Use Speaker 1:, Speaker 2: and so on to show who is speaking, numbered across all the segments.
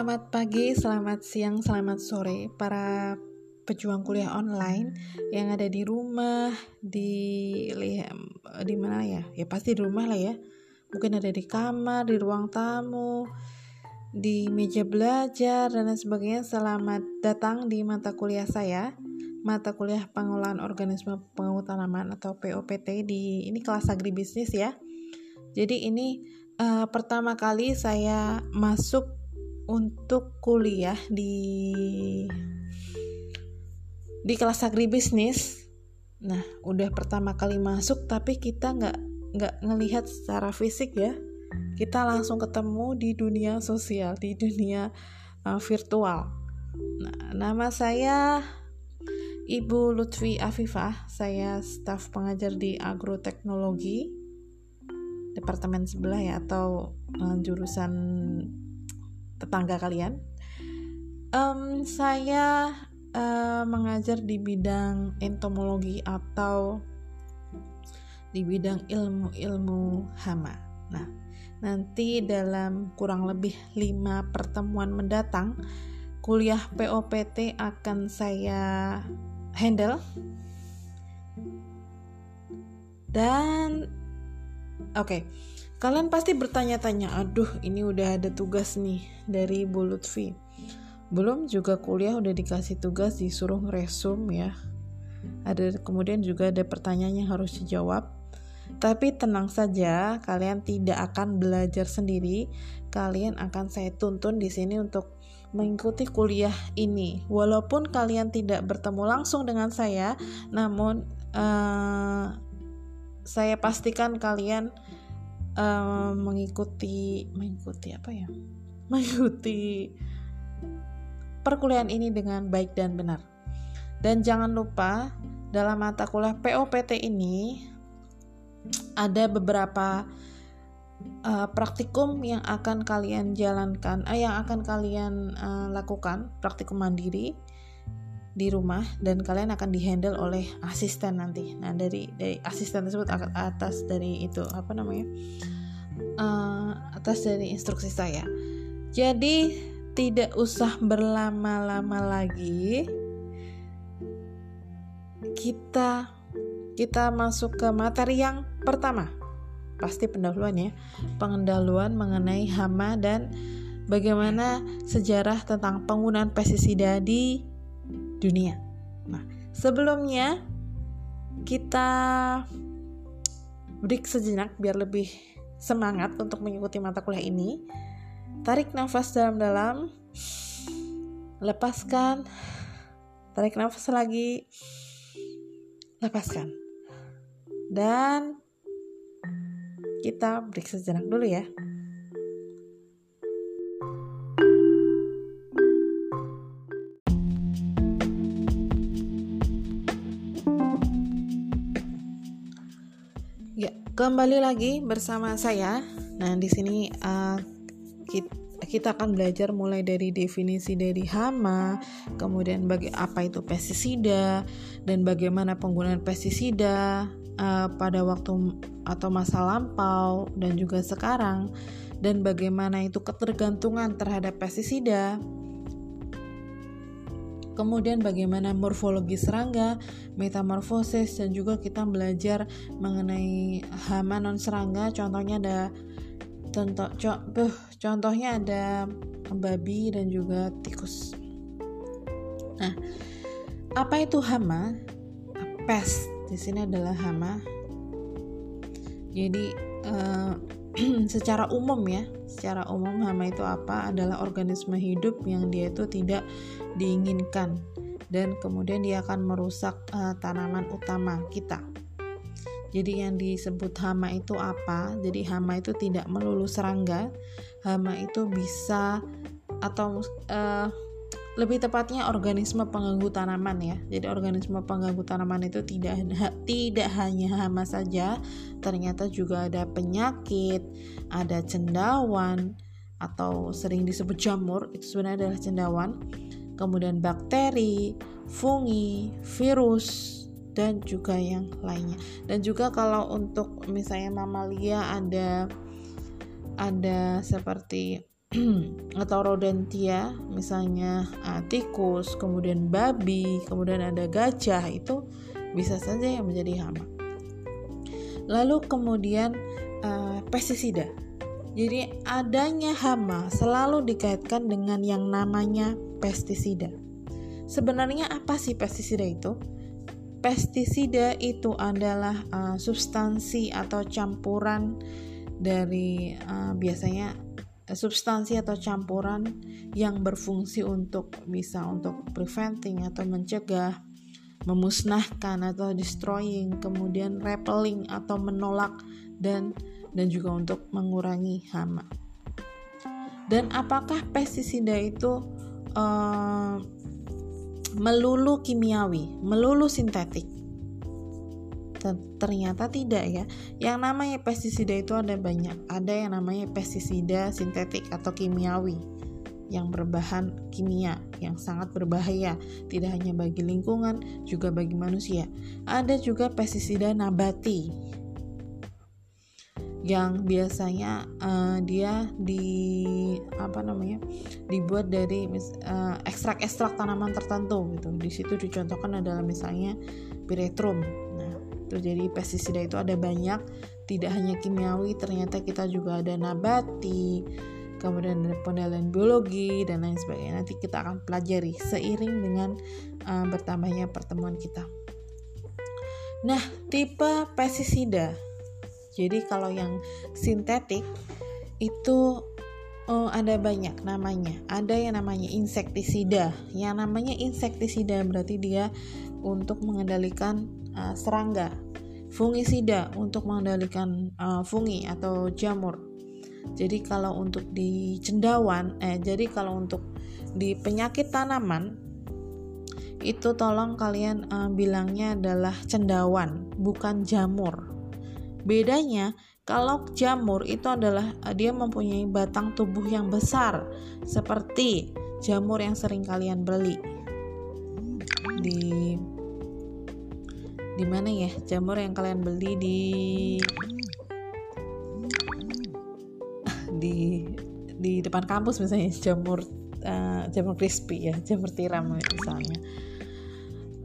Speaker 1: Selamat pagi, selamat siang, selamat sore para pejuang kuliah online yang ada di rumah, di di mana ya? Ya pasti di rumah lah ya. Mungkin ada di kamar, di ruang tamu, di meja belajar dan lain sebagainya. Selamat datang di mata kuliah saya, mata kuliah pengolahan organisme pengemudi tanaman atau POPT di ini kelas agribisnis ya. Jadi ini uh, pertama kali saya masuk untuk kuliah di di kelas agribisnis. Nah, udah pertama kali masuk tapi kita nggak nggak ngelihat secara fisik ya. Kita langsung ketemu di dunia sosial, di dunia uh, virtual. Nah, nama saya Ibu Lutfi Afifah. Saya staf pengajar di agroteknologi departemen sebelah ya atau uh, jurusan tetangga kalian. Um, saya uh, mengajar di bidang entomologi atau di bidang ilmu-ilmu hama. Nah, nanti dalam kurang lebih lima pertemuan mendatang, kuliah POPT akan saya handle. Dan Oke, okay. Kalian pasti bertanya-tanya, aduh ini udah ada tugas nih dari Bu Lutfi. Belum juga kuliah udah dikasih tugas disuruh ngeresum ya. Ada kemudian juga ada pertanyaan yang harus dijawab. Tapi tenang saja, kalian tidak akan belajar sendiri. Kalian akan saya tuntun di sini untuk mengikuti kuliah ini. Walaupun kalian tidak bertemu langsung dengan saya, namun uh, saya pastikan kalian uh, mengikuti mengikuti apa ya? Mengikuti perkuliahan ini dengan baik dan benar. Dan jangan lupa dalam mata kuliah POPT ini ada beberapa uh, praktikum yang akan kalian jalankan, uh, yang akan kalian uh, lakukan, praktikum mandiri di rumah dan kalian akan dihandle oleh asisten nanti. Nah dari dari asisten tersebut atas dari itu apa namanya uh, atas dari instruksi saya. Jadi tidak usah berlama-lama lagi. Kita kita masuk ke materi yang pertama. Pasti pendahuluan ya. Pendahuluan mengenai hama dan bagaimana sejarah tentang penggunaan pestisida di dunia. Nah, sebelumnya kita break sejenak biar lebih semangat untuk mengikuti mata kuliah ini. Tarik nafas dalam-dalam. Lepaskan. Tarik nafas lagi. Lepaskan. Dan kita break sejenak dulu ya. Kembali lagi bersama saya. Nah, di sini uh, kita, akan belajar mulai dari definisi dari hama, kemudian bagi apa itu pestisida dan bagaimana penggunaan pestisida uh, pada waktu atau masa lampau dan juga sekarang dan bagaimana itu ketergantungan terhadap pestisida kemudian bagaimana morfologi serangga, metamorfosis dan juga kita belajar mengenai hama non serangga. Contohnya ada contoh co contohnya ada babi dan juga tikus. Nah, apa itu hama? Pest di sini adalah hama. Jadi uh, secara umum ya, secara umum hama itu apa? Adalah organisme hidup yang dia itu tidak diinginkan dan kemudian dia akan merusak uh, tanaman utama kita. Jadi yang disebut hama itu apa? Jadi hama itu tidak melulu serangga. Hama itu bisa atau uh, lebih tepatnya organisme pengganggu tanaman ya. Jadi organisme pengganggu tanaman itu tidak tidak hanya hama saja, ternyata juga ada penyakit, ada cendawan atau sering disebut jamur, itu sebenarnya adalah cendawan kemudian bakteri, fungi, virus, dan juga yang lainnya. Dan juga kalau untuk misalnya mamalia ada ada seperti atau rodentia misalnya uh, tikus kemudian babi kemudian ada gajah itu bisa saja yang menjadi hama lalu kemudian uh, pestisida jadi adanya hama selalu dikaitkan dengan yang namanya pestisida. Sebenarnya apa sih pestisida itu? Pestisida itu adalah uh, substansi atau campuran dari uh, biasanya substansi atau campuran yang berfungsi untuk bisa untuk preventing atau mencegah, memusnahkan atau destroying, kemudian repelling atau menolak dan dan juga untuk mengurangi hama. Dan apakah pestisida itu uh, melulu kimiawi, melulu sintetik? ternyata tidak ya. Yang namanya pestisida itu ada banyak. Ada yang namanya pestisida sintetik atau kimiawi yang berbahan kimia yang sangat berbahaya tidak hanya bagi lingkungan juga bagi manusia. Ada juga pestisida nabati yang biasanya uh, dia di apa namanya dibuat dari uh, ekstrak-ekstrak tanaman tertentu gitu. Di situ dicontohkan adalah misalnya piretrum jadi pestisida itu ada banyak, tidak hanya kimiawi, ternyata kita juga ada nabati, kemudian ada penilaian biologi dan lain sebagainya. Nanti kita akan pelajari seiring dengan uh, bertambahnya pertemuan kita. Nah, tipe pestisida. Jadi kalau yang sintetik itu oh, ada banyak namanya. Ada yang namanya insektisida. Yang namanya insektisida berarti dia untuk mengendalikan uh, serangga, fungisida untuk mengendalikan uh, fungi atau jamur. Jadi kalau untuk di cendawan, eh jadi kalau untuk di penyakit tanaman itu tolong kalian uh, bilangnya adalah cendawan, bukan jamur. Bedanya kalau jamur itu adalah uh, dia mempunyai batang tubuh yang besar seperti jamur yang sering kalian beli. Di di mana ya jamur yang kalian beli di di di depan kampus misalnya jamur uh, jamur crispy ya jamur tiram misalnya.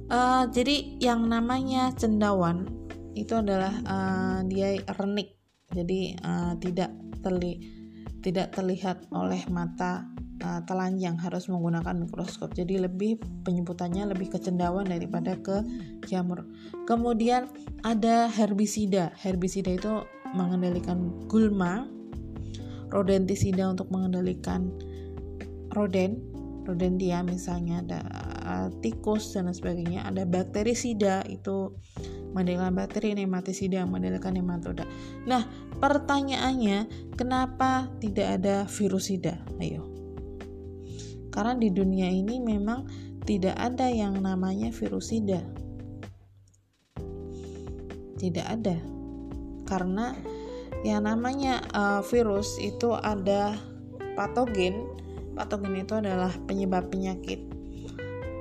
Speaker 1: Uh, jadi yang namanya cendawan itu adalah uh, dia renik jadi uh, tidak terli tidak terlihat oleh mata uh, telanjang harus menggunakan mikroskop. Jadi lebih penyebutannya lebih ke cendawan daripada ke jamur. Kemudian ada herbisida. Herbisida itu mengendalikan gulma, rodentisida untuk mengendalikan roden, rodentia misalnya ada uh, tikus dan sebagainya. Ada bakterisida itu mengendalikan bakteri, nematisida mengendalikan nematoda. Nah, pertanyaannya kenapa tidak ada virusida? Ayo karena di dunia ini memang tidak ada yang namanya virusida. Tidak ada. Karena yang namanya uh, virus itu ada patogen. Patogen itu adalah penyebab penyakit.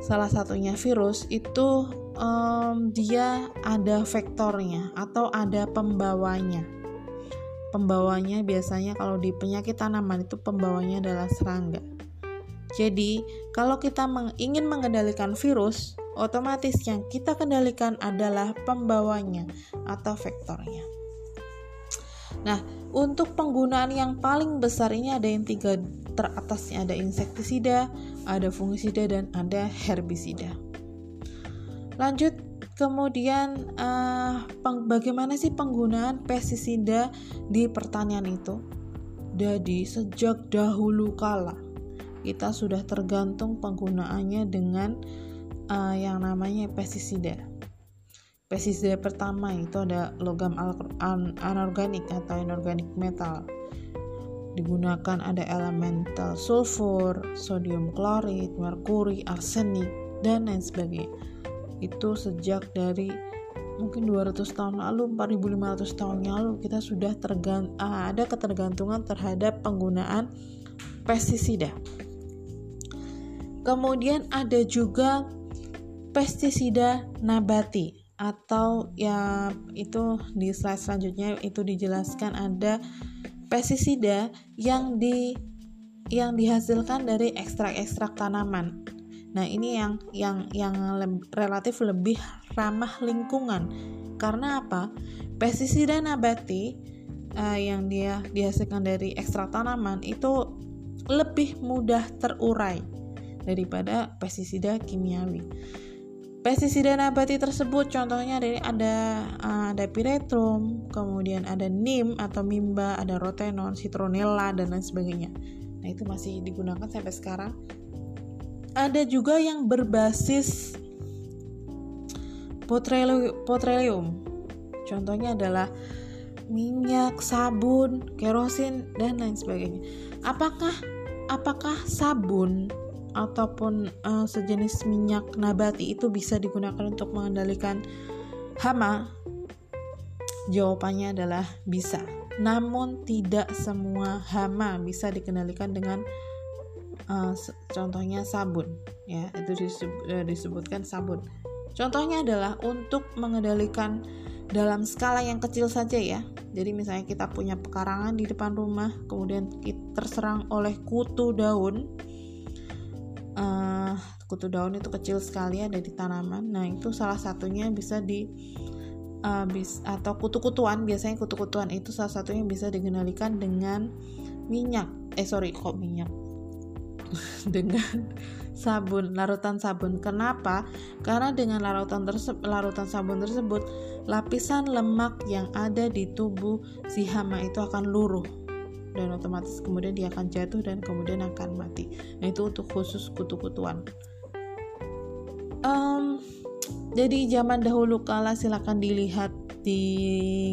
Speaker 1: Salah satunya virus itu um, dia ada vektornya atau ada pembawanya. Pembawanya biasanya kalau di penyakit tanaman itu pembawanya adalah serangga. Jadi, kalau kita ingin mengendalikan virus, otomatis yang kita kendalikan adalah pembawanya atau vektornya. Nah, untuk penggunaan yang paling besar ini ada yang tiga teratasnya ada insektisida, ada fungisida dan ada herbisida. Lanjut, kemudian uh, bagaimana sih penggunaan pestisida di pertanian itu? Jadi sejak dahulu kala kita sudah tergantung penggunaannya dengan uh, yang namanya pestisida. Pestisida pertama itu ada logam anorganik atau inorganik metal. Digunakan ada elemental sulfur, sodium klorid, merkuri, arsenik, dan lain sebagainya. Itu sejak dari mungkin 200 tahun lalu, 4500 tahun lalu kita sudah tergant ada ketergantungan terhadap penggunaan pestisida. Kemudian ada juga pestisida nabati atau ya itu di slide selanjutnya itu dijelaskan ada pestisida yang di yang dihasilkan dari ekstrak-ekstrak tanaman. Nah, ini yang yang yang le relatif lebih ramah lingkungan. Karena apa? Pestisida nabati uh, yang dia dihasilkan dari ekstrak tanaman itu lebih mudah terurai daripada pestisida kimiawi. Pestisida nabati tersebut contohnya dari ada uh, ada piretrum, kemudian ada nim atau mimba, ada rotenon, citronella dan lain sebagainya. Nah, itu masih digunakan sampai sekarang. Ada juga yang berbasis petroleum. Contohnya adalah minyak, sabun, kerosin dan lain sebagainya. Apakah apakah sabun ataupun uh, sejenis minyak nabati itu bisa digunakan untuk mengendalikan hama? Jawabannya adalah bisa. Namun tidak semua hama bisa dikendalikan dengan uh, contohnya sabun ya, itu eh, disebutkan sabun. Contohnya adalah untuk mengendalikan dalam skala yang kecil saja ya. Jadi misalnya kita punya pekarangan di depan rumah, kemudian kita terserang oleh kutu daun, uh, kutu daun itu kecil sekali ada di tanaman. Nah itu salah satunya bisa di uh, bis, atau kutu-kutuan. Biasanya kutu-kutuan itu salah satunya bisa dikendalikan dengan minyak. Eh sorry kok minyak? Dengan sabun larutan sabun. Kenapa? Karena dengan larutan tersebut larutan sabun tersebut lapisan lemak yang ada di tubuh si hama itu akan luruh dan otomatis kemudian dia akan jatuh dan kemudian akan mati. Nah itu untuk khusus kutu-kutuan. Um, jadi zaman dahulu kala silakan dilihat di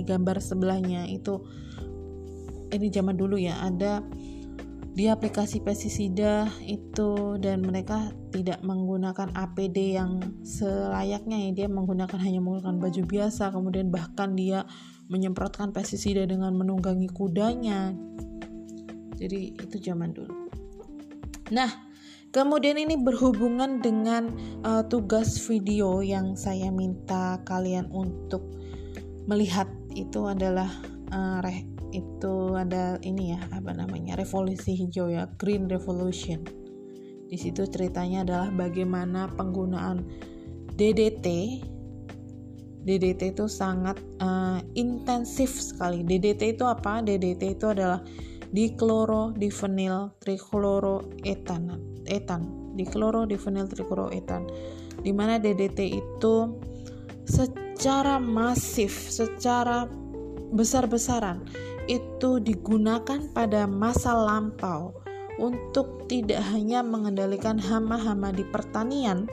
Speaker 1: gambar sebelahnya itu ini zaman dulu ya ada di aplikasi pestisida itu dan mereka tidak menggunakan APD yang selayaknya ya dia menggunakan hanya menggunakan baju biasa kemudian bahkan dia menyemprotkan pestisida dengan menunggangi kudanya jadi itu zaman dulu. Nah, kemudian ini berhubungan dengan uh, tugas video yang saya minta kalian untuk melihat itu adalah uh, re, itu ada ini ya apa namanya revolusi hijau ya Green Revolution. Di situ ceritanya adalah bagaimana penggunaan DDT DDT itu sangat uh, intensif sekali. DDT itu apa? DDT itu adalah difenil trichloroetan etan difenil trichloroetan di mana DDT itu secara masif secara besar-besaran itu digunakan pada masa lampau untuk tidak hanya mengendalikan hama-hama di pertanian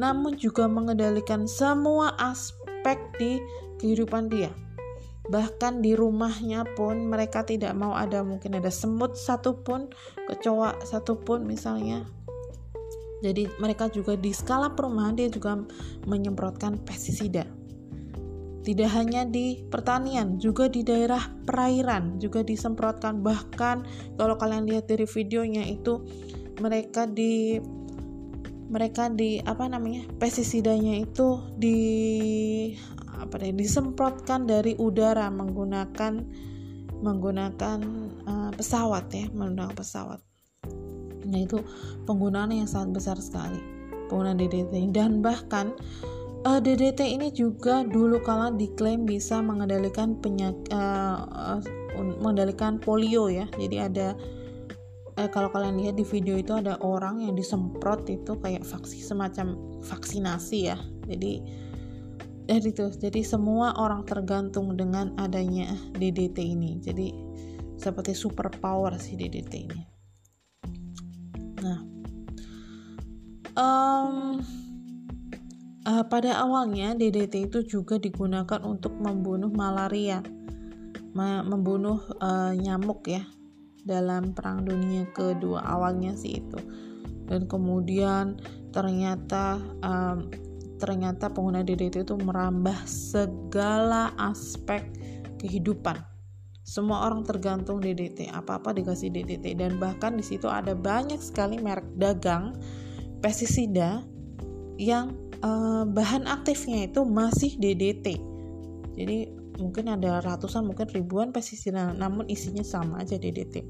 Speaker 1: namun juga mengendalikan semua aspek di kehidupan dia bahkan di rumahnya pun mereka tidak mau ada. Mungkin ada semut satupun kecoa satupun misalnya. Jadi mereka juga di skala perumahan dia juga menyemprotkan pestisida. Tidak hanya di pertanian juga di daerah perairan juga disemprotkan. Bahkan kalau kalian lihat dari videonya itu mereka di mereka di apa namanya pestisidanya itu di apa deh disemprotkan dari udara menggunakan menggunakan uh, pesawat ya menggunakan pesawat. Nah itu penggunaan yang sangat besar sekali penggunaan DDT dan bahkan uh, eh, DDT ini juga dulu kala diklaim bisa mengendalikan penyakit uh, uh, mengendalikan polio ya. Jadi ada eh, kalau kalian lihat di video itu ada orang yang disemprot itu kayak vaksin semacam vaksinasi ya. Jadi eh itu jadi semua orang tergantung dengan adanya DDT ini. Jadi seperti super power si DDT ini. Nah um, uh, pada awalnya DDT itu juga digunakan untuk membunuh malaria. Membunuh uh, nyamuk ya dalam perang dunia kedua awalnya sih itu. Dan kemudian ternyata um, ternyata pengguna DDT itu merambah segala aspek kehidupan. Semua orang tergantung DDT, apa-apa dikasih DDT dan bahkan di situ ada banyak sekali merek dagang pestisida yang uh, bahan aktifnya itu masih DDT. Jadi mungkin ada ratusan mungkin ribuan pestisida namun isinya sama aja DDT.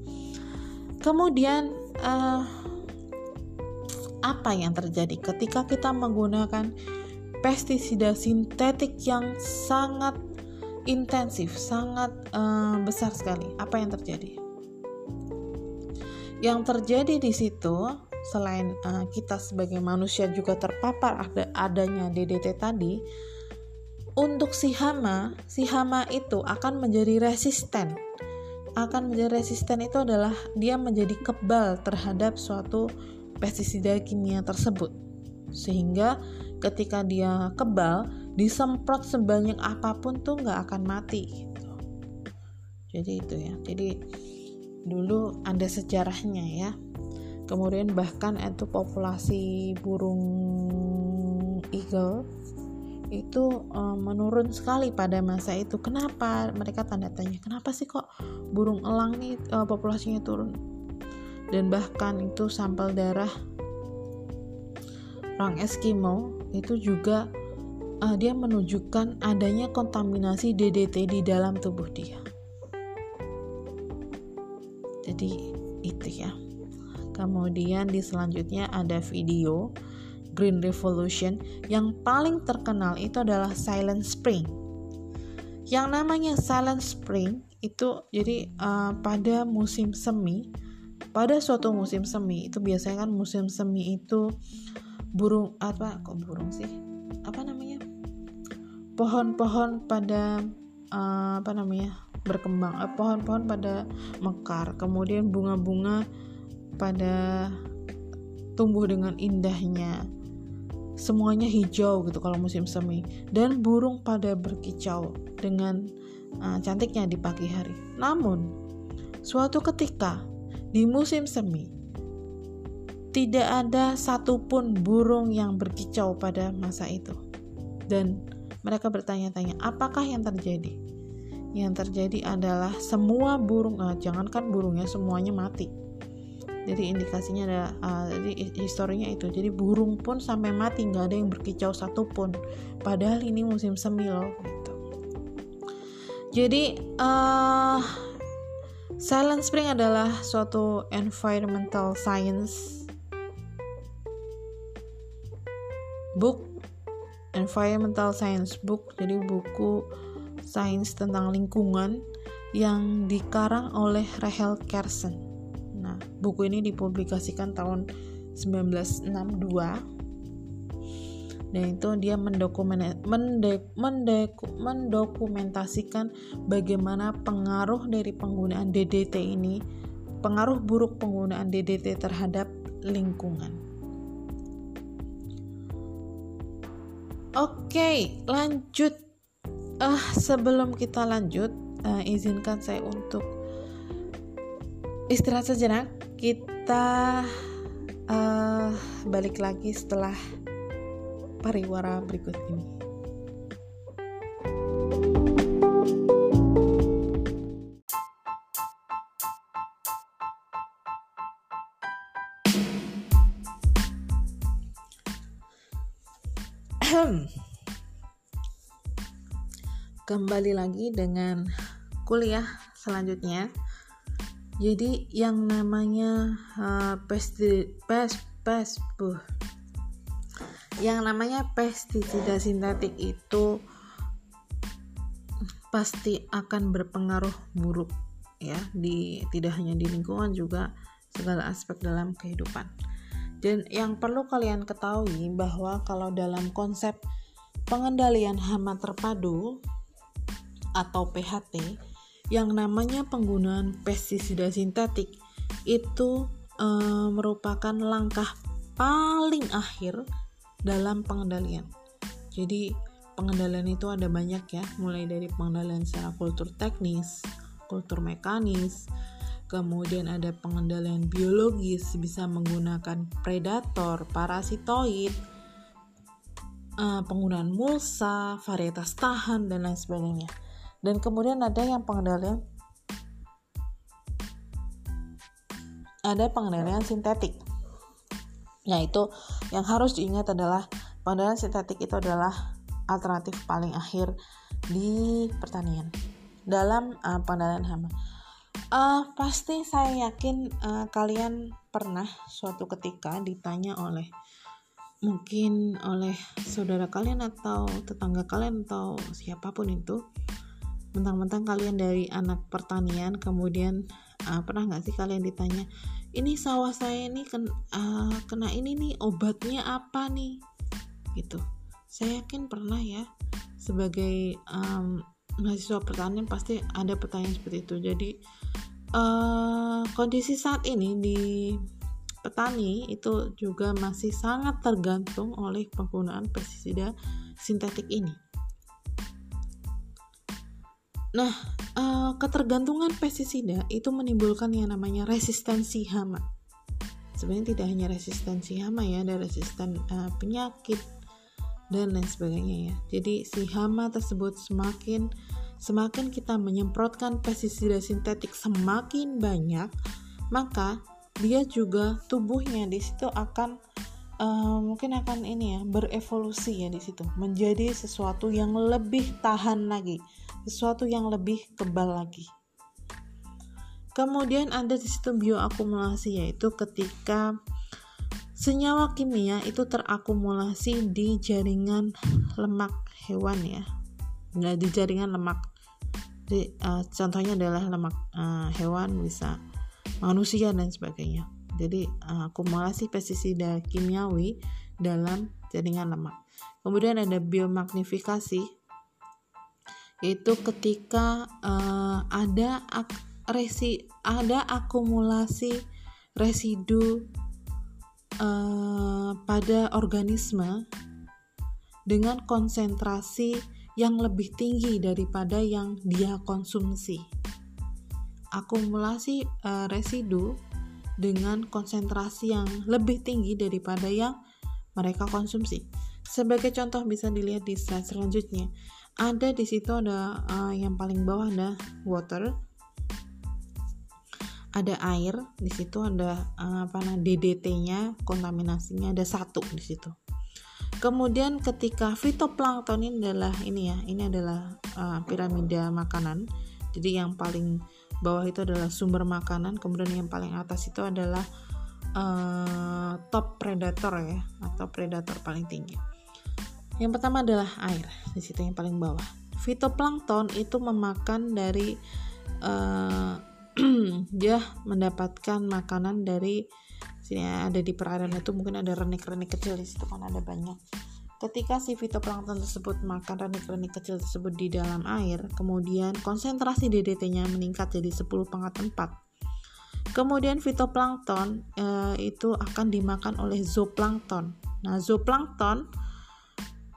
Speaker 1: kemudian uh, apa yang terjadi ketika kita menggunakan pestisida sintetik yang sangat intensif, sangat uh, besar sekali. Apa yang terjadi? Yang terjadi di situ selain uh, kita sebagai manusia juga terpapar ada adanya DDT tadi, untuk si hama, si hama itu akan menjadi resisten. Akan menjadi resisten itu adalah dia menjadi kebal terhadap suatu pestisida kimia tersebut. Sehingga ketika dia kebal, disemprot sebanyak apa pun tuh nggak akan mati gitu. jadi itu ya. Jadi dulu ada sejarahnya ya. Kemudian bahkan itu populasi burung eagle itu um, menurun sekali pada masa itu. Kenapa? Mereka tanda tanya kenapa sih kok burung elang nih uh, populasinya turun? Dan bahkan itu sampel darah orang Eskimo itu juga uh, dia menunjukkan adanya kontaminasi DDT di dalam tubuh dia. Jadi itu ya. Kemudian di selanjutnya ada video Green Revolution yang paling terkenal itu adalah Silent Spring. Yang namanya Silent Spring itu jadi uh, pada musim semi, pada suatu musim semi itu biasanya kan musim semi itu burung apa kok burung sih? Apa namanya? pohon-pohon pada uh, apa namanya? Berkembang eh, pohon-pohon pada mekar. Kemudian bunga-bunga pada tumbuh dengan indahnya. Semuanya hijau gitu kalau musim semi. Dan burung pada berkicau dengan uh, cantiknya di pagi hari. Namun suatu ketika di musim semi tidak ada satupun burung yang berkicau pada masa itu dan mereka bertanya-tanya, apakah yang terjadi? Yang terjadi adalah semua burung, nah, jangankan burungnya semuanya mati. Jadi indikasinya adalah, uh, jadi historinya itu. Jadi burung pun sampai mati nggak ada yang berkicau satupun. Padahal ini musim semi loh. Gitu. Jadi uh, Silent Spring adalah suatu environmental science book Environmental Science Book, jadi buku sains tentang lingkungan yang dikarang oleh Rachel Carson. Nah, buku ini dipublikasikan tahun 1962 dan itu dia mendokumentasikan bagaimana pengaruh dari penggunaan DDT ini, pengaruh buruk penggunaan DDT terhadap lingkungan. Oke, lanjut. Uh, sebelum kita lanjut, uh, izinkan saya untuk istirahat sejenak. Kita uh, balik lagi setelah pariwara berikut ini. Kembali lagi dengan kuliah selanjutnya. Jadi yang namanya uh, pesti pes pes buh. Yang namanya pestisida sintetik itu pasti akan berpengaruh buruk ya di tidak hanya di lingkungan juga segala aspek dalam kehidupan. Dan yang perlu kalian ketahui bahwa kalau dalam konsep pengendalian hama terpadu atau PHT yang namanya penggunaan pestisida sintetik itu e, merupakan langkah paling akhir dalam pengendalian. Jadi pengendalian itu ada banyak ya, mulai dari pengendalian secara kultur teknis, kultur mekanis, kemudian ada pengendalian biologis bisa menggunakan predator, parasitoid, eh, penggunaan mulsa, varietas tahan dan lain sebagainya. Dan kemudian ada yang pengendalian ada pengendalian sintetik. Yaitu yang harus diingat adalah pengendalian sintetik itu adalah alternatif paling akhir di pertanian dalam uh, pengendalian hama Uh, pasti saya yakin uh, kalian pernah suatu ketika ditanya oleh mungkin oleh saudara kalian atau tetangga kalian atau siapa pun itu mentang-mentang kalian dari anak pertanian kemudian uh, pernah nggak sih kalian ditanya ini sawah saya ini ken, uh, kena ini nih obatnya apa nih? Gitu. Saya yakin pernah ya sebagai um, mahasiswa pertanian pasti ada pertanyaan seperti itu. Jadi uh, kondisi saat ini di petani itu juga masih sangat tergantung oleh penggunaan pestisida sintetik ini nah uh, ketergantungan pestisida itu menimbulkan yang namanya resistensi hama sebenarnya tidak hanya resistensi hama ya ada resisten uh, penyakit dan lain sebagainya ya. Jadi si hama tersebut semakin semakin kita menyemprotkan pestisida sintetik semakin banyak, maka dia juga tubuhnya di situ akan uh, mungkin akan ini ya berevolusi ya di situ menjadi sesuatu yang lebih tahan lagi, sesuatu yang lebih kebal lagi. Kemudian ada di situ bioakumulasi yaitu ketika Senyawa kimia itu terakumulasi di jaringan lemak hewan ya. Nah, di jaringan lemak. Di, uh, contohnya adalah lemak uh, hewan bisa manusia dan sebagainya. Jadi uh, akumulasi pestisida kimiawi dalam jaringan lemak. Kemudian ada biomagnifikasi yaitu ketika uh, ada ak resi ada akumulasi residu uh, pada organisme dengan konsentrasi yang lebih tinggi daripada yang dia konsumsi. Akumulasi uh, residu dengan konsentrasi yang lebih tinggi daripada yang mereka konsumsi. Sebagai contoh bisa dilihat di slide selanjutnya. Ada di situ ada uh, yang paling bawah ada water, ada air di situ ada uh, apa namanya DDT-nya kontaminasinya ada satu di situ kemudian ketika fitoplankton ini adalah ini ya ini adalah uh, piramida makanan. Jadi yang paling bawah itu adalah sumber makanan kemudian yang paling atas itu adalah uh, top predator ya atau predator paling tinggi. Yang pertama adalah air di situ yang paling bawah. Fitoplankton itu memakan dari uh, dia mendapatkan makanan dari sini ada di perairan itu mungkin ada renik-renik kecil di situ kan ada banyak. Ketika si fitoplankton tersebut makan renik-renik kecil tersebut di dalam air kemudian konsentrasi DDT-nya meningkat jadi 10 pangkat 4 kemudian fitoplankton e, itu akan dimakan oleh zooplankton. Nah zooplankton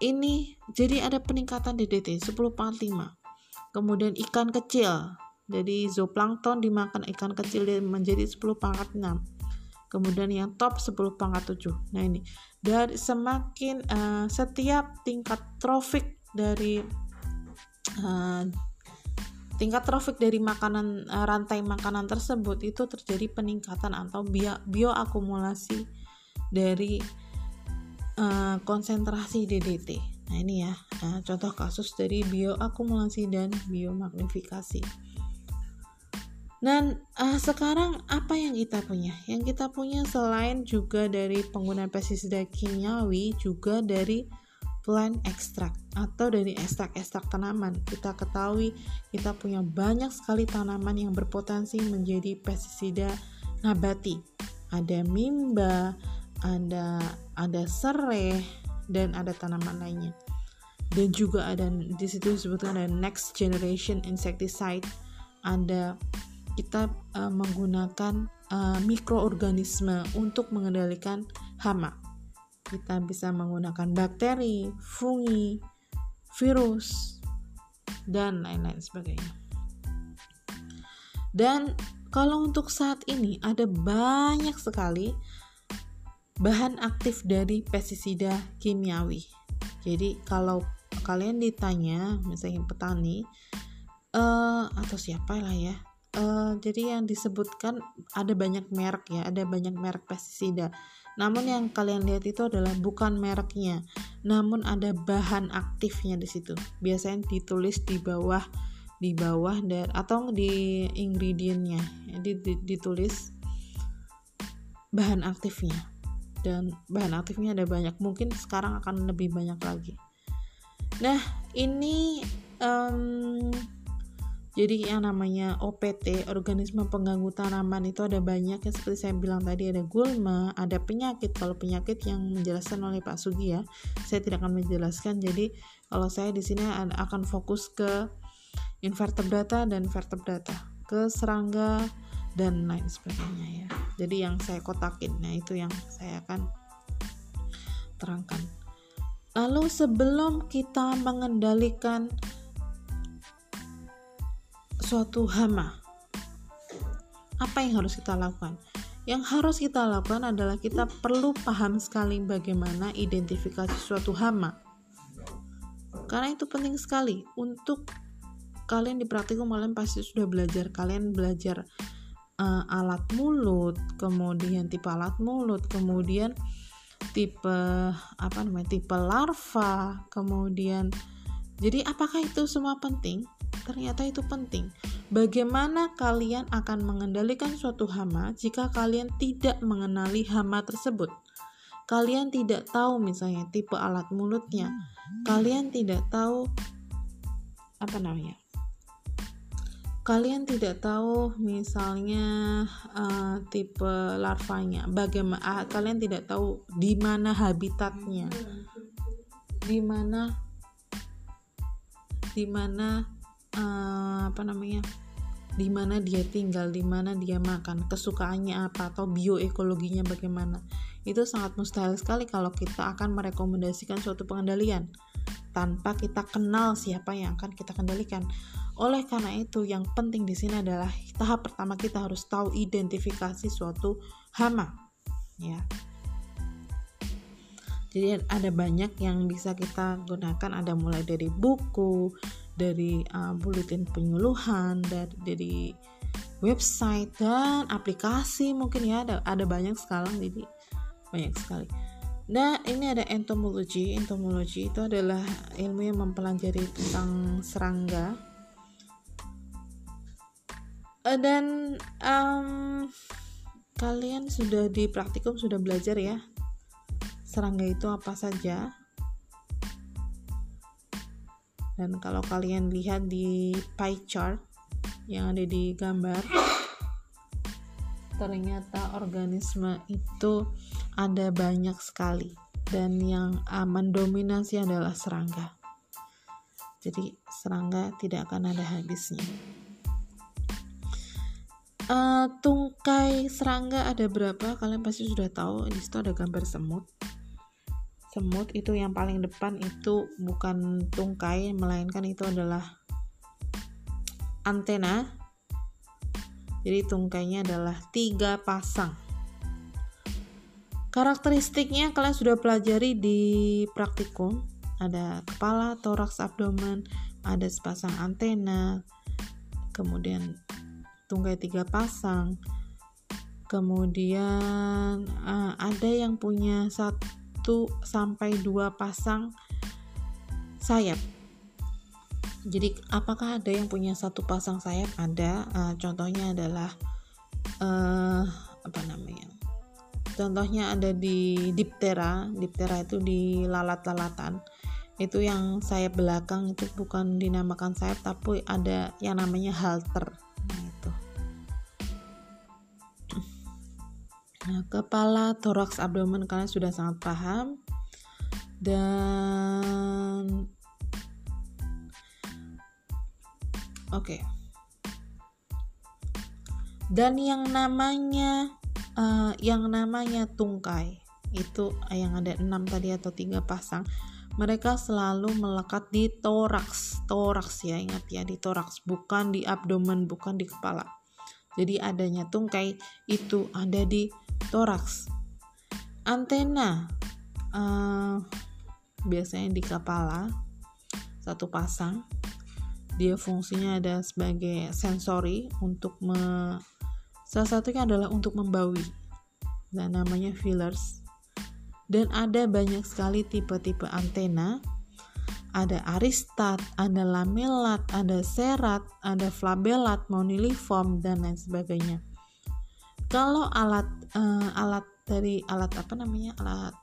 Speaker 1: ini jadi ada peningkatan DDT 10 pangkat 5 kemudian ikan kecil jadi zooplankton dimakan ikan kecil menjadi 10 pangkat 6. Kemudian yang top 10 pangkat 7. Nah ini dari semakin uh, setiap tingkat trofik dari uh, tingkat trofik dari makanan uh, rantai makanan tersebut itu terjadi peningkatan atau bio bioakumulasi dari uh, konsentrasi DDT. Nah ini ya uh, contoh kasus dari bioakumulasi dan biomagnifikasi. Dan uh, sekarang apa yang kita punya? Yang kita punya selain juga dari penggunaan pestisida kimiawi juga dari plant extract atau dari ekstrak-ekstrak tanaman. Kita ketahui kita punya banyak sekali tanaman yang berpotensi menjadi pestisida nabati. Ada mimba, ada ada serai dan ada tanaman lainnya. Dan juga ada di situ disebutkan ada next generation insecticide, ada kita uh, menggunakan uh, mikroorganisme untuk mengendalikan hama. Kita bisa menggunakan bakteri, fungi, virus, dan lain-lain sebagainya. Dan kalau untuk saat ini ada banyak sekali bahan aktif dari pestisida kimiawi. Jadi kalau kalian ditanya, misalnya petani uh, atau siapa lah ya, Uh, jadi yang disebutkan ada banyak merek ya, ada banyak merek pestisida. Namun yang kalian lihat itu adalah bukan mereknya, namun ada bahan aktifnya di situ. Biasanya ditulis di bawah di bawah dan atau di ingredientnya jadi ditulis bahan aktifnya dan bahan aktifnya ada banyak mungkin sekarang akan lebih banyak lagi nah ini um, jadi yang namanya OPT organisme pengganggu tanaman itu ada banyak. Ya seperti saya bilang tadi ada gulma ada penyakit. Kalau penyakit yang menjelaskan oleh Pak Sugi ya saya tidak akan menjelaskan. Jadi kalau saya di sini akan fokus ke invertebrata dan vertebrata ke serangga dan lain sebagainya ya. Jadi yang saya kotakin nah itu yang saya akan terangkan. Lalu sebelum kita mengendalikan suatu hama. Apa yang harus kita lakukan? Yang harus kita lakukan adalah kita perlu paham sekali bagaimana identifikasi suatu hama. Karena itu penting sekali untuk kalian di praktikum kalian pasti sudah belajar. Kalian belajar uh, alat mulut, kemudian tipe alat mulut, kemudian tipe apa namanya? tipe larva, kemudian jadi apakah itu semua penting? Ternyata itu penting. Bagaimana kalian akan mengendalikan suatu hama jika kalian tidak mengenali hama tersebut? Kalian tidak tahu misalnya tipe alat mulutnya. Kalian tidak tahu apa namanya? Kalian tidak tahu misalnya uh, tipe larvanya. Bagaimana uh, kalian tidak tahu di mana habitatnya? Di mana di mana uh, apa namanya di mana dia tinggal, di mana dia makan, kesukaannya apa atau bioekologinya bagaimana. Itu sangat mustahil sekali kalau kita akan merekomendasikan suatu pengendalian tanpa kita kenal siapa yang akan kita kendalikan. Oleh karena itu, yang penting di sini adalah tahap pertama kita harus tahu identifikasi suatu hama. Ya. Jadi ada banyak yang bisa kita gunakan, ada mulai dari buku, dari uh, buletin penyuluhan dari, dari website dan aplikasi mungkin ya ada ada banyak sekarang jadi banyak sekali. Nah ini ada entomologi entomologi itu adalah ilmu yang mempelajari tentang serangga. Uh, dan um, kalian sudah di praktikum sudah belajar ya serangga itu apa saja dan kalau kalian lihat di pie chart yang ada di gambar ternyata organisme itu ada banyak sekali. Dan yang uh, mendominasi adalah serangga. Jadi serangga tidak akan ada habisnya. Uh, tungkai serangga ada berapa? Kalian pasti sudah tahu di situ ada gambar semut semut itu yang paling depan itu bukan tungkai melainkan itu adalah antena. Jadi tungkainya adalah tiga pasang. Karakteristiknya kalian sudah pelajari di praktikum. Ada kepala, toraks, abdomen ada sepasang antena kemudian tungkai tiga pasang kemudian uh, ada yang punya satu 1 sampai 2 pasang sayap. Jadi apakah ada yang punya satu pasang sayap? Ada. Uh, contohnya adalah uh, apa namanya? Contohnya ada di diptera. Diptera itu di lalat-lalatan. Itu yang sayap belakang itu bukan dinamakan sayap tapi ada yang namanya halter. Nah, itu. Kepala, toraks, abdomen kalian sudah sangat paham. Dan oke. Okay. Dan yang namanya uh, yang namanya tungkai itu yang ada enam tadi atau tiga pasang mereka selalu melekat di toraks toraks ya ingat ya di toraks bukan di abdomen bukan di kepala jadi adanya tungkai itu ada di toraks. Antena uh, biasanya di kepala satu pasang. Dia fungsinya ada sebagai sensori untuk me salah satunya adalah untuk membawi dan namanya fillers. Dan ada banyak sekali tipe-tipe antena. Ada aristat, ada lamelat, ada serat, ada flabelat, moniliform dan lain sebagainya. Kalau alat uh, alat dari alat apa namanya? Alat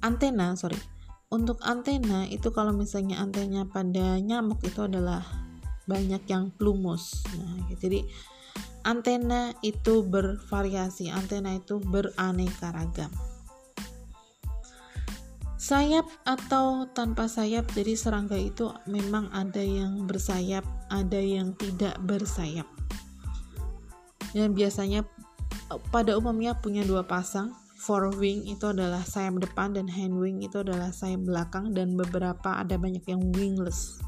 Speaker 1: antena sorry. Untuk antena itu kalau misalnya antena pada nyamuk itu adalah banyak yang plumus. Nah jadi antena itu bervariasi antena itu beraneka ragam. Sayap atau tanpa sayap jadi serangga itu memang ada yang bersayap ada yang tidak bersayap yang biasanya pada umumnya punya dua pasang. Forewing itu adalah sayap depan dan hindwing itu adalah sayap belakang dan beberapa ada banyak yang wingless.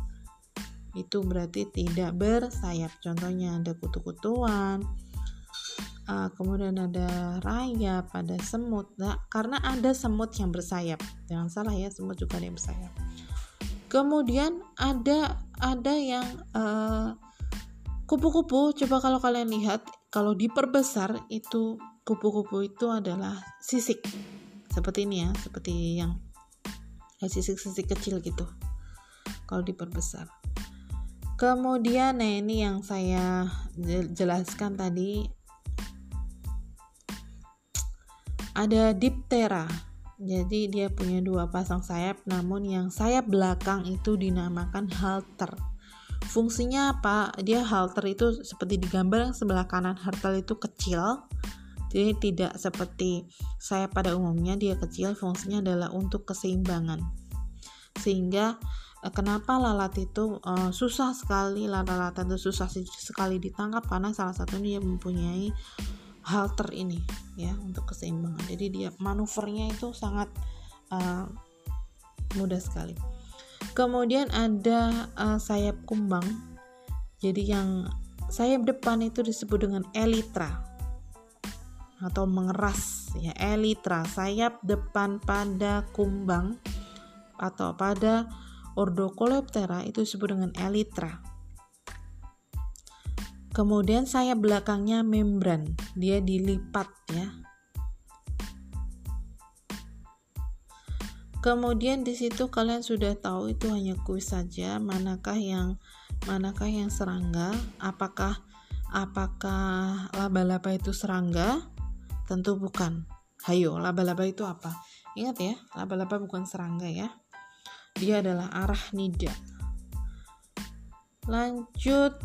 Speaker 1: Itu berarti tidak bersayap. Contohnya ada kutu-kutuan uh, kemudian ada rayap ada semut. Nah, karena ada semut yang bersayap. Jangan salah ya semut juga ada yang bersayap. Kemudian ada ada yang uh, kupu-kupu. Coba kalau kalian lihat kalau diperbesar itu kupu-kupu itu adalah sisik. Seperti ini ya seperti yang sisik-sisik kecil gitu. Kalau diperbesar. Kemudian nah ini yang saya jelaskan tadi. Ada diptera. Jadi dia punya dua pasang sayap namun yang sayap belakang itu dinamakan halter fungsinya apa dia halter itu seperti di gambar yang sebelah kanan halter itu kecil jadi tidak seperti saya pada umumnya dia kecil fungsinya adalah untuk keseimbangan. Sehingga eh, kenapa lalat itu uh, susah sekali lalat itu susah sekali ditangkap karena salah satunya dia mempunyai halter ini ya untuk keseimbangan. Jadi dia manuvernya itu sangat uh, mudah sekali. Kemudian ada uh, sayap kumbang. Jadi yang sayap depan itu disebut dengan elytra atau mengeras ya elitra sayap depan pada kumbang atau pada Ordocoleptera itu disebut dengan elitra. Kemudian sayap belakangnya membran, dia dilipat ya. Kemudian di situ kalian sudah tahu itu hanya kuis saja, manakah yang manakah yang serangga, apakah apakah laba-laba itu serangga Tentu bukan. Hayo, laba-laba itu apa? Ingat ya, laba-laba bukan serangga ya. Dia adalah arah nida. Lanjut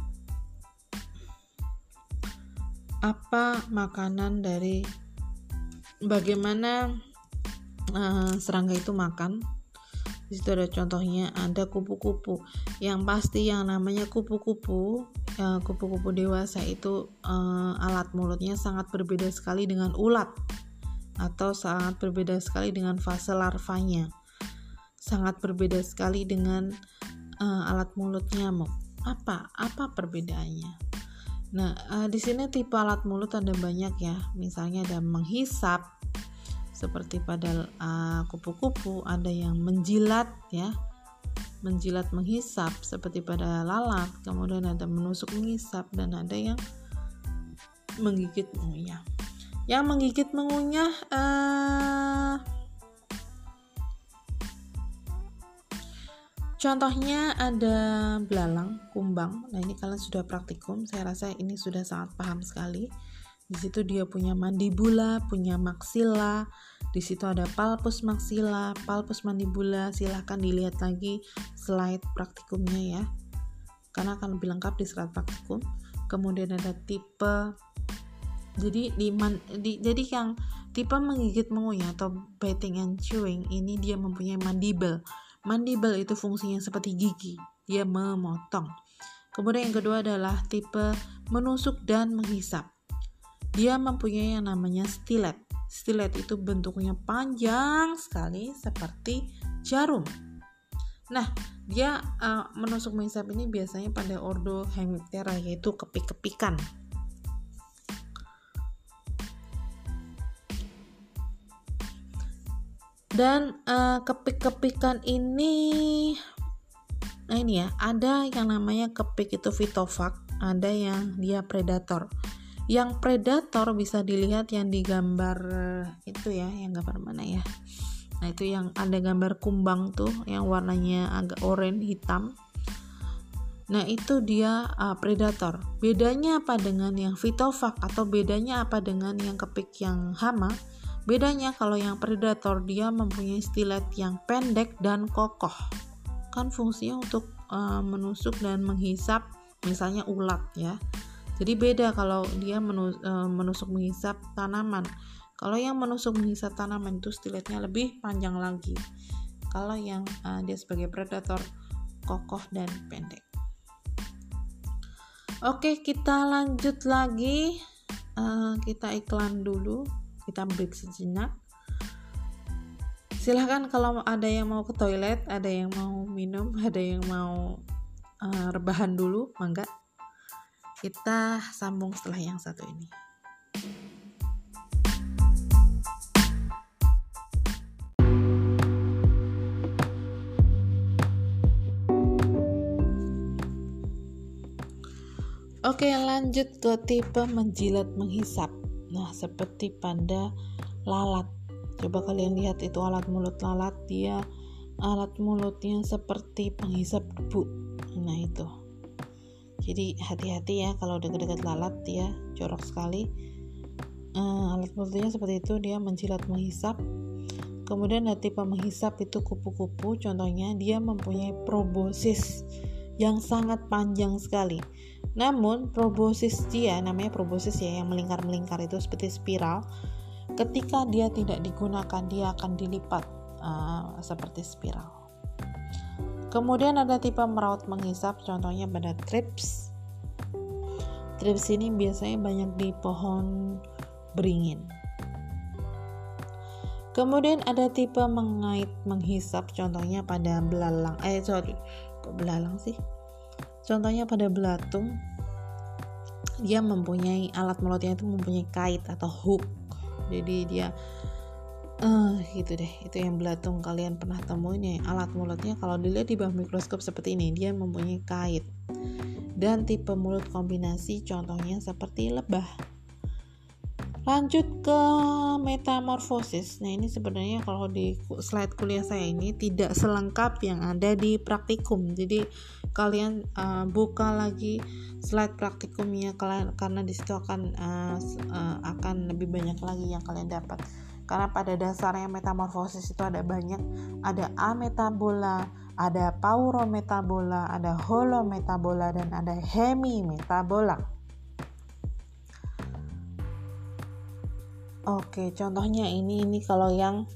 Speaker 1: apa makanan dari bagaimana uh, serangga itu makan? Di situ ada contohnya ada kupu-kupu. Yang pasti yang namanya kupu-kupu Ya, kupu-kupu dewasa itu uh, alat mulutnya sangat berbeda sekali dengan ulat atau sangat berbeda sekali dengan fase larvanya. Sangat berbeda sekali dengan uh, alat mulut nyamuk. Apa? Apa perbedaannya? Nah, uh, di sini tipe alat mulut ada banyak ya. Misalnya ada menghisap seperti pada kupu-kupu, uh, ada yang menjilat ya menjilat menghisap seperti pada lalat, kemudian ada menusuk menghisap dan ada yang menggigit mengunyah. Yang menggigit mengunyah uh, Contohnya ada belalang, kumbang. Nah, ini kalian sudah praktikum. Saya rasa ini sudah sangat paham sekali. Di situ dia punya mandibula, punya maksila, di situ ada palpus maxilla, palpus mandibula. Silahkan dilihat lagi slide praktikumnya ya. Karena akan lebih lengkap di slide praktikum. Kemudian ada tipe jadi di, man, di jadi yang tipe menggigit mengunyah atau biting and chewing ini dia mempunyai mandible. Mandible itu fungsinya seperti gigi, dia memotong. Kemudian yang kedua adalah tipe menusuk dan menghisap. Dia mempunyai yang namanya stilet. Stilet itu bentuknya panjang sekali seperti jarum. Nah, dia uh, menusuk menghisap ini biasanya pada ordo Hemiptera yaitu kepik-kepikan. Dan uh, kepik-kepikan ini nah ini ya, ada yang namanya kepik itu fitofag, ada yang dia predator yang predator bisa dilihat yang digambar itu ya yang gambar mana ya nah itu yang ada gambar kumbang tuh yang warnanya agak oranye hitam Nah, itu dia uh, predator. Bedanya apa dengan yang fitofag atau bedanya apa dengan yang kepik yang hama? Bedanya kalau yang predator dia mempunyai stilet yang pendek dan kokoh. Kan fungsinya untuk uh, menusuk dan menghisap misalnya ulat ya. Jadi beda kalau dia menus uh, menusuk menghisap tanaman. Kalau yang menusuk menghisap tanaman itu stiletnya lebih panjang lagi. Kalau yang uh, dia sebagai predator kokoh dan pendek. Oke, kita lanjut lagi. Uh, kita iklan dulu. Kita break sejenak. Silahkan kalau ada yang mau ke toilet, ada yang mau minum, ada yang mau uh, rebahan dulu, mangga. Kita sambung setelah yang satu ini. Oke, lanjut ke tipe menjilat menghisap. Nah, seperti pada lalat. Coba kalian lihat itu alat mulut lalat, dia alat mulutnya seperti penghisap debu. Nah, itu. Jadi hati-hati ya kalau dekat-dekat lalat dia jorok sekali. Uh, alat mulutnya seperti itu, dia menjilat menghisap. Kemudian ada tipe menghisap itu kupu-kupu, contohnya dia mempunyai proboscis yang sangat panjang sekali namun proboscis dia namanya proboscis ya yang melingkar-melingkar itu seperti spiral. Ketika dia tidak digunakan dia akan dilipat uh, seperti spiral. Kemudian ada tipe meraut menghisap contohnya pada trips. Trips ini biasanya banyak di pohon beringin. Kemudian ada tipe mengait menghisap contohnya pada belalang. Eh sorry, kok belalang sih? Contohnya pada belatung, dia mempunyai alat mulutnya itu mempunyai kait atau hook. Jadi dia uh, gitu deh. Itu yang belatung kalian pernah temuin ya. Alat mulutnya kalau dilihat di bawah mikroskop seperti ini, dia mempunyai kait. Dan tipe mulut kombinasi contohnya seperti lebah lanjut ke metamorfosis nah ini sebenarnya kalau di slide kuliah saya ini tidak selengkap yang ada di praktikum jadi kalian uh, buka lagi slide praktikumnya kalian karena di situ akan uh, uh, akan lebih banyak lagi yang kalian dapat karena pada dasarnya metamorfosis itu ada banyak ada ametabola ada paurometabola ada holometabola dan ada hemimetabola Oke, contohnya ini ini kalau yang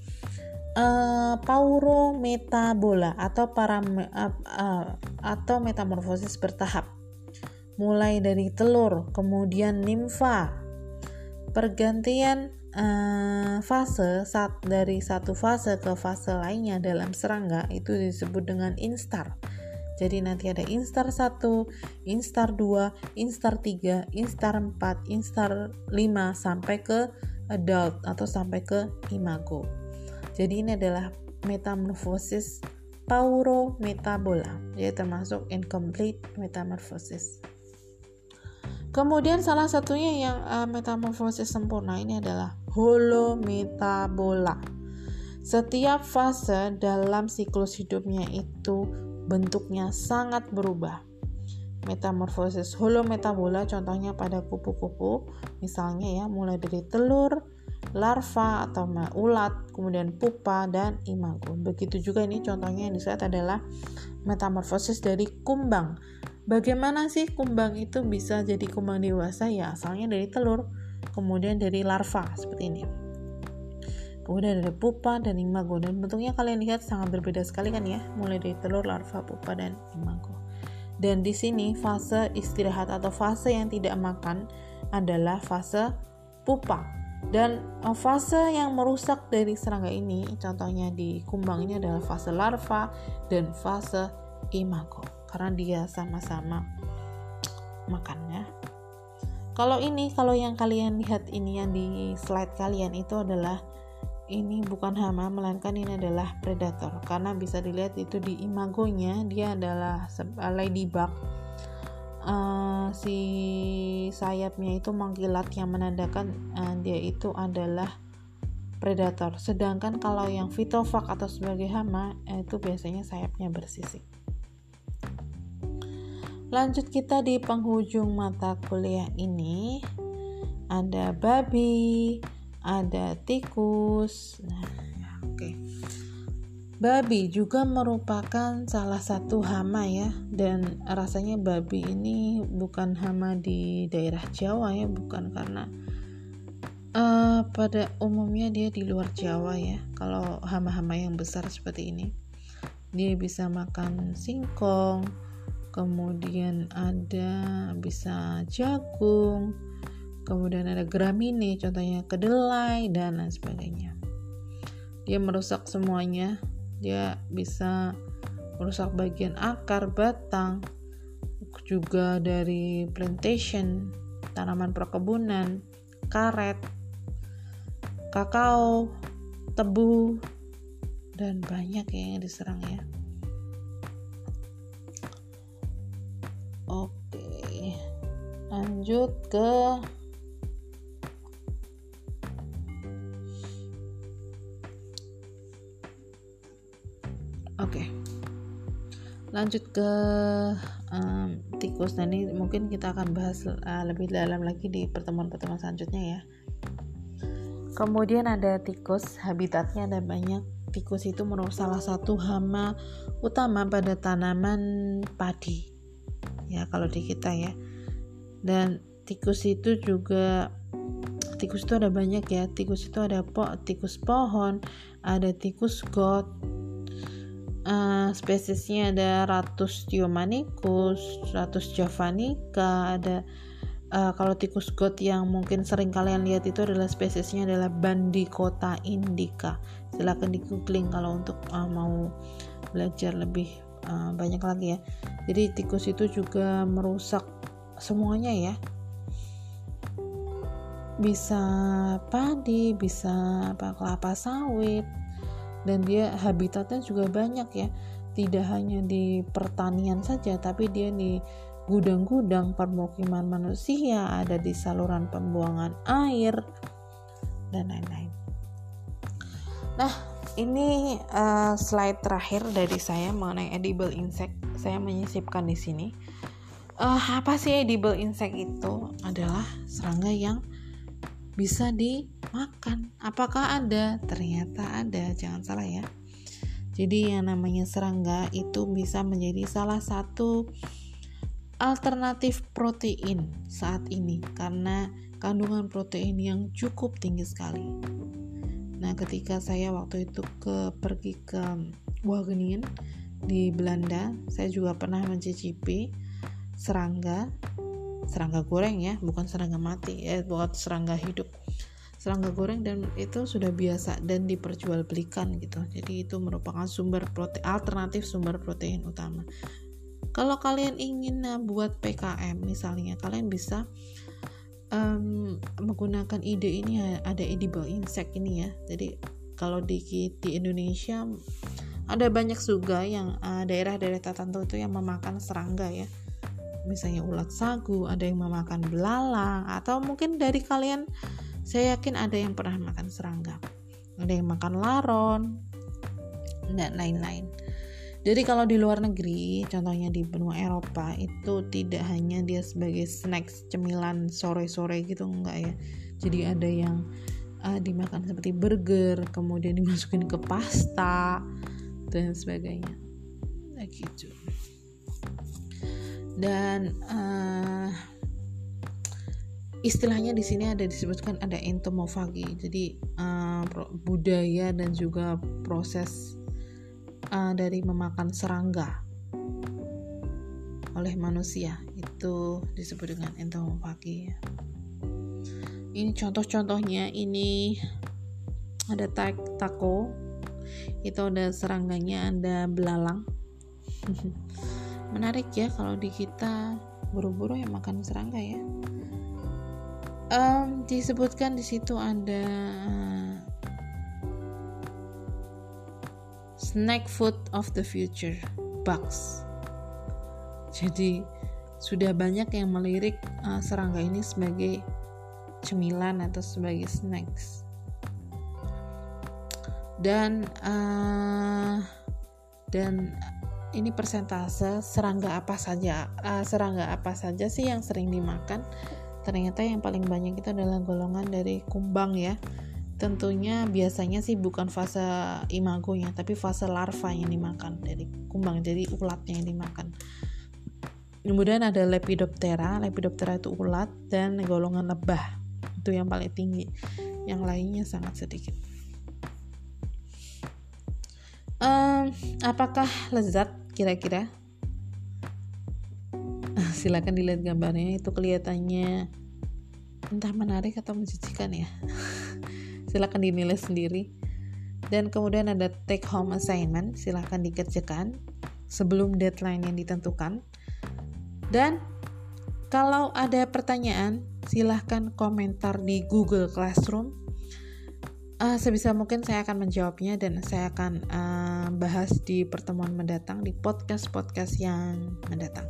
Speaker 1: uh, paurometabola atau para uh, uh, atau metamorfosis bertahap. Mulai dari telur, kemudian nimfa. Pergantian uh, fase saat dari satu fase ke fase lainnya dalam serangga itu disebut dengan instar. Jadi nanti ada instar 1, instar 2, instar 3, instar 4, instar 5 sampai ke adult atau sampai ke imago. Jadi ini adalah metamorfosis paurometabola, yaitu termasuk incomplete metamorphosis. Kemudian salah satunya yang uh, metamorfosis sempurna ini adalah holometabola. Setiap fase dalam siklus hidupnya itu bentuknya sangat berubah. Metamorfosis holometabola contohnya pada kupu-kupu misalnya ya mulai dari telur larva atau ulat kemudian pupa dan imago. Begitu juga ini contohnya yang disebut adalah metamorfosis dari kumbang bagaimana sih kumbang itu bisa jadi kumbang dewasa ya asalnya dari telur kemudian dari larva seperti ini kemudian dari pupa dan imago dan bentuknya kalian lihat sangat berbeda sekali kan ya mulai dari telur larva pupa dan imago dan di sini fase istirahat atau fase yang tidak makan adalah fase pupa. Dan eh, fase yang merusak dari serangga ini, contohnya di kumbang ini adalah fase larva dan fase imago. Karena dia sama-sama makannya. Kalau ini, kalau yang kalian lihat ini yang di slide kalian itu adalah ini bukan hama melainkan ini adalah predator karena bisa dilihat itu di imagonya dia adalah ladybug uh, si sayapnya itu mengkilat yang menandakan uh, dia itu adalah predator. Sedangkan kalau yang fitofag atau sebagai hama itu biasanya sayapnya bersisik. Lanjut kita di penghujung mata kuliah ini ada babi, ada tikus. Nah, oke. Okay. Babi juga merupakan salah satu hama ya dan rasanya babi ini bukan hama di daerah Jawa ya, bukan karena Uh, pada umumnya dia di luar Jawa ya. Kalau hama-hama yang besar seperti ini, dia bisa makan singkong, kemudian ada bisa jagung, kemudian ada gramine, contohnya kedelai dan lain sebagainya. Dia merusak semuanya. Dia bisa merusak bagian akar, batang, juga dari plantation, tanaman perkebunan, karet, kakao, tebu, dan banyak ya yang diserang ya. Lanjut ke Oke, lanjut ke um, tikus. Nah ini mungkin kita akan bahas uh, lebih dalam lagi di pertemuan-pertemuan selanjutnya ya. Kemudian ada tikus, habitatnya ada banyak. Tikus itu merupakan salah satu hama utama pada tanaman padi. Ya, kalau di kita ya. Dan tikus itu juga tikus itu ada banyak ya. Tikus itu ada po, tikus pohon, ada tikus got. Uh, spesiesnya ada Ratus diomanicus, Ratus javanica, ada uh, kalau tikus got yang mungkin sering kalian lihat itu adalah spesiesnya adalah Bandicota indica silahkan di googling kalau untuk uh, mau belajar lebih uh, banyak lagi ya jadi tikus itu juga merusak semuanya ya bisa padi bisa apa kelapa sawit dan dia habitatnya juga banyak ya tidak hanya di pertanian saja tapi dia di gudang-gudang permukiman manusia, ada di saluran pembuangan air, dan lain-lain. Nah, ini uh, slide terakhir dari saya mengenai edible insect. Saya menyisipkan di sini. Uh, apa sih edible insect itu? Adalah serangga yang bisa dimakan. Apakah ada? Ternyata ada. Jangan salah ya. Jadi yang namanya serangga itu bisa menjadi salah satu alternatif protein saat ini karena kandungan protein yang cukup tinggi sekali. Nah, ketika saya waktu itu ke pergi ke Wageningen di Belanda, saya juga pernah mencicipi serangga, serangga goreng ya, bukan serangga mati, ya, buat serangga hidup. Serangga goreng dan itu sudah biasa dan diperjualbelikan gitu. Jadi itu merupakan sumber protein alternatif sumber protein utama kalau kalian ingin uh, buat PKM misalnya kalian bisa um, menggunakan ide ini ada edible insect ini ya jadi kalau di di Indonesia ada banyak juga yang uh, daerah-daerah tertentu itu yang memakan serangga ya misalnya ulat sagu ada yang memakan belalang atau mungkin dari kalian saya yakin ada yang pernah makan serangga ada yang makan laron dan lain-lain jadi kalau di luar negeri, contohnya di benua Eropa, itu tidak hanya dia sebagai snack cemilan sore-sore gitu enggak ya. Jadi ada yang uh, dimakan seperti burger, kemudian dimasukin ke pasta dan sebagainya. Nah, gitu. Dan uh, istilahnya di sini ada disebutkan ada entomofagi. Jadi uh, budaya dan juga proses uh, dari memakan serangga oleh manusia. Itu disebut dengan entomophagy. Ini contoh-contohnya. Ini ada tak tako. Itu ada serangganya ada belalang menarik ya kalau di kita buru-buru yang makan serangga ya um, disebutkan di situ ada snack food of the future bugs. Jadi sudah banyak yang melirik uh, serangga ini sebagai cemilan atau sebagai snacks. dan uh, dan ini persentase serangga apa saja uh, serangga apa saja sih yang sering dimakan? Ternyata yang paling banyak itu adalah golongan dari kumbang ya. Tentunya biasanya sih bukan fase imagonya tapi fase larva yang dimakan dari kumbang jadi ulatnya yang dimakan. Kemudian ada lepidoptera. Lepidoptera itu ulat dan golongan lebah itu yang paling tinggi. Yang lainnya sangat sedikit um, apakah lezat kira-kira? Silakan dilihat gambarnya itu kelihatannya entah menarik atau menjijikan ya. Silakan dinilai sendiri. Dan kemudian ada take home assignment silahkan dikerjakan sebelum deadline yang ditentukan. Dan kalau ada pertanyaan silahkan komentar di Google Classroom uh, sebisa mungkin saya akan menjawabnya dan saya akan uh, bahas di pertemuan mendatang di podcast-podcast yang mendatang.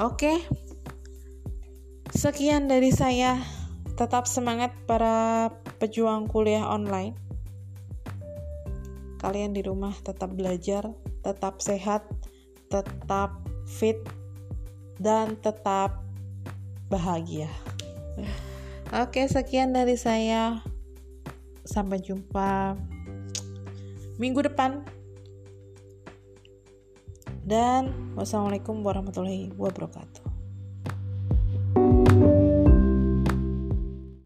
Speaker 1: Oke, okay. sekian dari saya. Tetap semangat para pejuang kuliah online. Kalian di rumah tetap belajar, tetap sehat, tetap fit, dan tetap bahagia. Oke, sekian dari saya. Sampai jumpa minggu depan. Dan wassalamualaikum warahmatullahi wabarakatuh.